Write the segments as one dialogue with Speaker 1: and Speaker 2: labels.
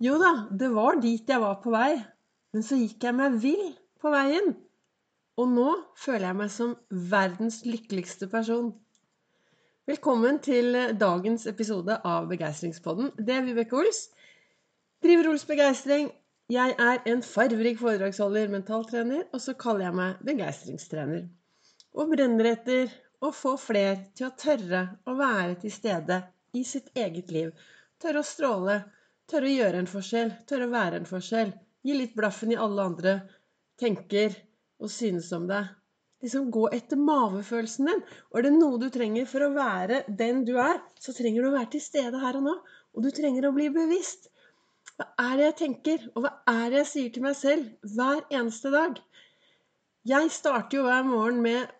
Speaker 1: Jo da, det var dit jeg var på vei. Men så gikk jeg meg vill på veien. Og nå føler jeg meg som verdens lykkeligste person. Velkommen til dagens episode av Begeistringspodden. Det er Vibeke Ols. Driver Ols Begeistring. Jeg er en farverik foredragsholder, mentaltrener, og så kaller jeg meg begeistringstrener. Og brenner etter å få fler til å tørre å være til stede i sitt eget liv. Tørre å stråle, Tørre å gjøre en forskjell. Tørre å være en forskjell. Gi litt blaffen i alle andre tenker og synes om deg. Liksom gå etter mavefølelsen din. Og er det noe du trenger for å være den du er, så trenger du å være til stede her og nå. Og du trenger å bli bevisst. Hva er det jeg tenker, og hva er det jeg sier til meg selv hver eneste dag? Jeg starter jo hver morgen med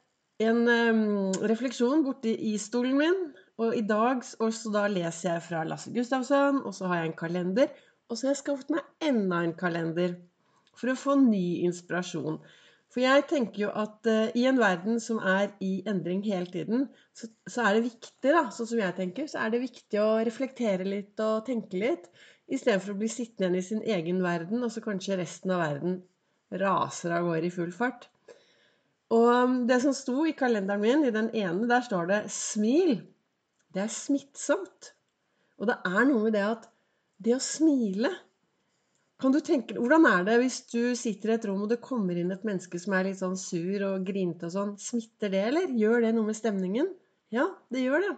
Speaker 1: en um, refleksjon borti stolen min og i dag og så da leser jeg fra Lasse Gustavsson, og så har jeg en kalender. Og så har jeg skaffet meg enda en kalender for å få ny inspirasjon. For jeg tenker jo at uh, i en verden som er i endring hele tiden, så, så, er det viktig, da, sånn som jeg tenker, så er det viktig å reflektere litt og tenke litt. Istedenfor å bli sittende igjen i sin egen verden, og så kanskje resten av verden raser av gårde i full fart. Og um, det som sto i kalenderen min, i den ene, der står det 'smil'. Det er smittsomt. Og det er noe med det at det å smile kan du tenke, Hvordan er det hvis du sitter i et rom og det kommer inn et menneske som er litt sånn sur og grinete og sånn? Smitter det, eller? Gjør det noe med stemningen? Ja, det gjør det.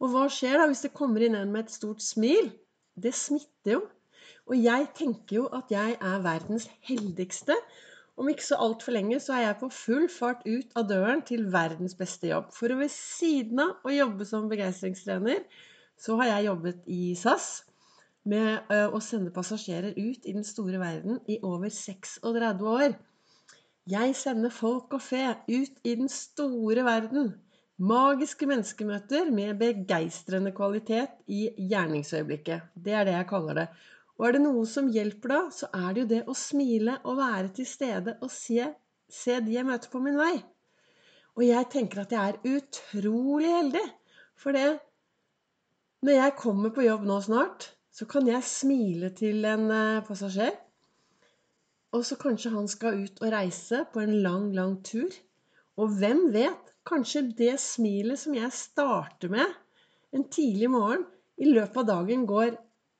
Speaker 1: Og hva skjer da hvis det kommer inn en med et stort smil? Det smitter jo. Og jeg tenker jo at jeg er verdens heldigste om ikke så altfor lenge så er jeg på full fart ut av døren til verdens beste jobb. For ved siden av å jobbe som begeistringstrener, så har jeg jobbet i SAS med å sende passasjerer ut i den store verden i over 36 år. Jeg sender folk og fe ut i den store verden. Magiske menneskemøter med begeistrende kvalitet i gjerningsøyeblikket. Det er det jeg kaller det. Og er det noe som hjelper da, så er det jo det å smile og være til stede og se, se de jeg møter på min vei. Og jeg tenker at jeg er utrolig heldig. For det Når jeg kommer på jobb nå snart, så kan jeg smile til en eh, passasjer. Og så kanskje han skal ut og reise på en lang, lang tur. Og hvem vet? Kanskje det smilet som jeg starter med en tidlig morgen, i løpet av dagen går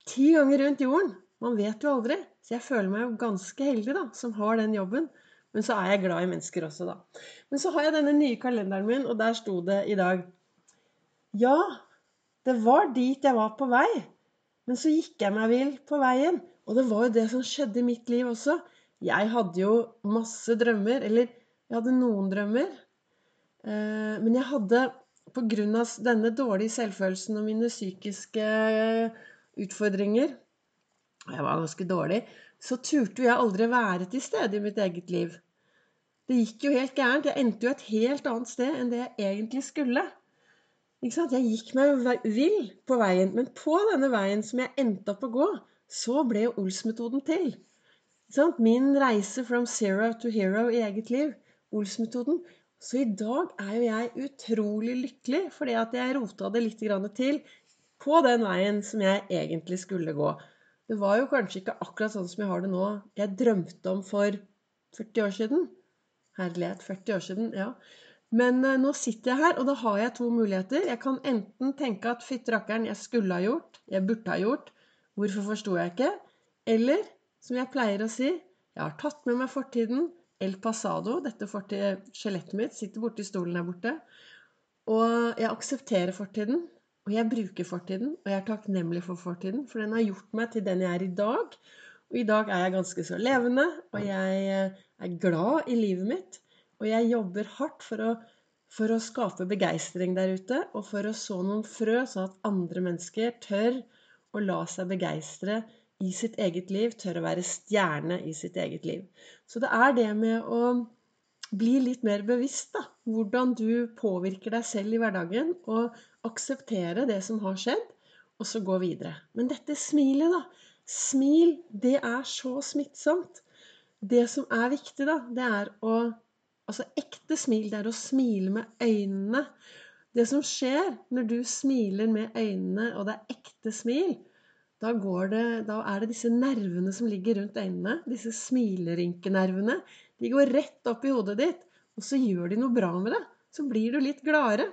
Speaker 1: ti ganger rundt jorden. Man vet jo aldri. Så jeg føler meg jo ganske heldig da, som har den jobben. Men så er jeg glad i mennesker også, da. Men så har jeg denne nye kalenderen min, og der sto det i dag Ja, det var dit jeg var på vei. Men så gikk jeg meg vill på veien. Og det var jo det som skjedde i mitt liv også. Jeg hadde jo masse drømmer. Eller jeg hadde noen drømmer. Eh, men jeg hadde pga. denne dårlige selvfølelsen og mine psykiske utfordringer, og jeg var ganske dårlig, så turte jeg aldri være til stede i mitt eget liv. Det gikk jo helt gærent. Jeg endte jo et helt annet sted enn det jeg egentlig skulle. Jeg gikk meg vill på veien, men på denne veien som jeg endte opp å gå, så ble jo Ols-metoden til. Min reise from zero to hero i eget liv. Ols-metoden. Så i dag er jo jeg utrolig lykkelig fordi at jeg rota det litt til på den veien som jeg egentlig skulle gå. Det var jo kanskje ikke akkurat sånn som jeg har det nå. Jeg drømte om for 40 år siden. Herlighet, 40 år siden, ja. Men uh, nå sitter jeg her, og da har jeg to muligheter. Jeg kan enten tenke at fytti rakkeren, jeg skulle ha gjort, jeg burde ha gjort, hvorfor forsto jeg ikke? Eller, som jeg pleier å si, jeg har tatt med meg fortiden, El Pasado, dette skjelettet mitt, sitter borti stolen der borte. Og jeg aksepterer fortiden. Og jeg bruker fortiden, og jeg er takknemlig for fortiden, for den har gjort meg til den jeg er i dag. Og i dag er jeg ganske så levende, og jeg eh, er glad i livet mitt. Og jeg jobber hardt for å, for å skape begeistring der ute, og for å så noen frø, sånn at andre mennesker tør å la seg begeistre i sitt eget liv, tør å være stjerne i sitt eget liv. Så det er det med å bli litt mer bevisst, da. Hvordan du påvirker deg selv i hverdagen. Og akseptere det som har skjedd, og så gå videre. Men dette smilet, da. Smil, det er så smittsomt. Det som er viktig, da, det er å Altså ekte smil, det er å smile med øynene. Det som skjer når du smiler med øynene, og det er ekte smil, Da, det, da, er det disse nervene som ligger rundt øynene, disse smilerynkenervene. De går rett opp i hodet ditt, og så gjør de noe bra med det. Så blir du litt gladere.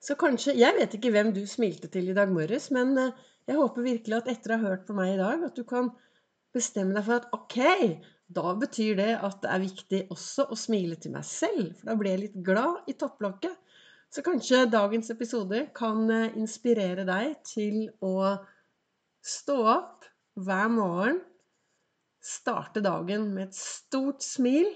Speaker 1: Så kanskje Jeg vet ikke hvem du smilte til i dag morges, men eh, jeg håper virkelig at etter å ha hørt på meg i dag, at du kan bestemme deg for at ok, da betyr det at det er viktig også å smile til meg selv, for da blir jeg litt glad i topplokket. Så kanskje dagens episode kan eh, inspirere deg til å stå opp hver morgen, starte dagen med et stort smil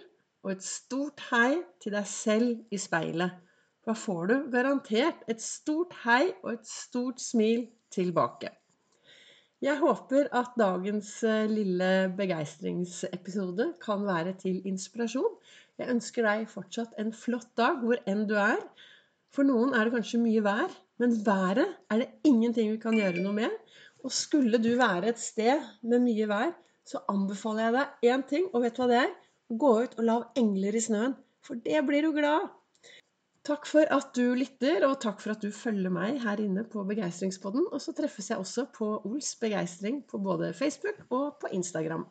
Speaker 1: og et stort hei til deg selv i speilet. Da får du garantert et stort hei og et stort smil tilbake. Jeg håper at dagens eh, lille begeistringsepisode kan være til inspirasjon. Jeg ønsker deg fortsatt en flott dag hvor enn du er. For noen er det kanskje mye vær, men været er det ingenting vi kan gjøre noe med. Og skulle du være et sted med mye vær, så anbefaler jeg deg én ting, og vet du hva det er? Gå ut og lav engler i snøen. For det blir du glad av. Takk for at du lytter, og takk for at du følger meg her inne på Begeistringspodden. Og så treffes jeg også på Ols begeistring på både Facebook og på Instagram.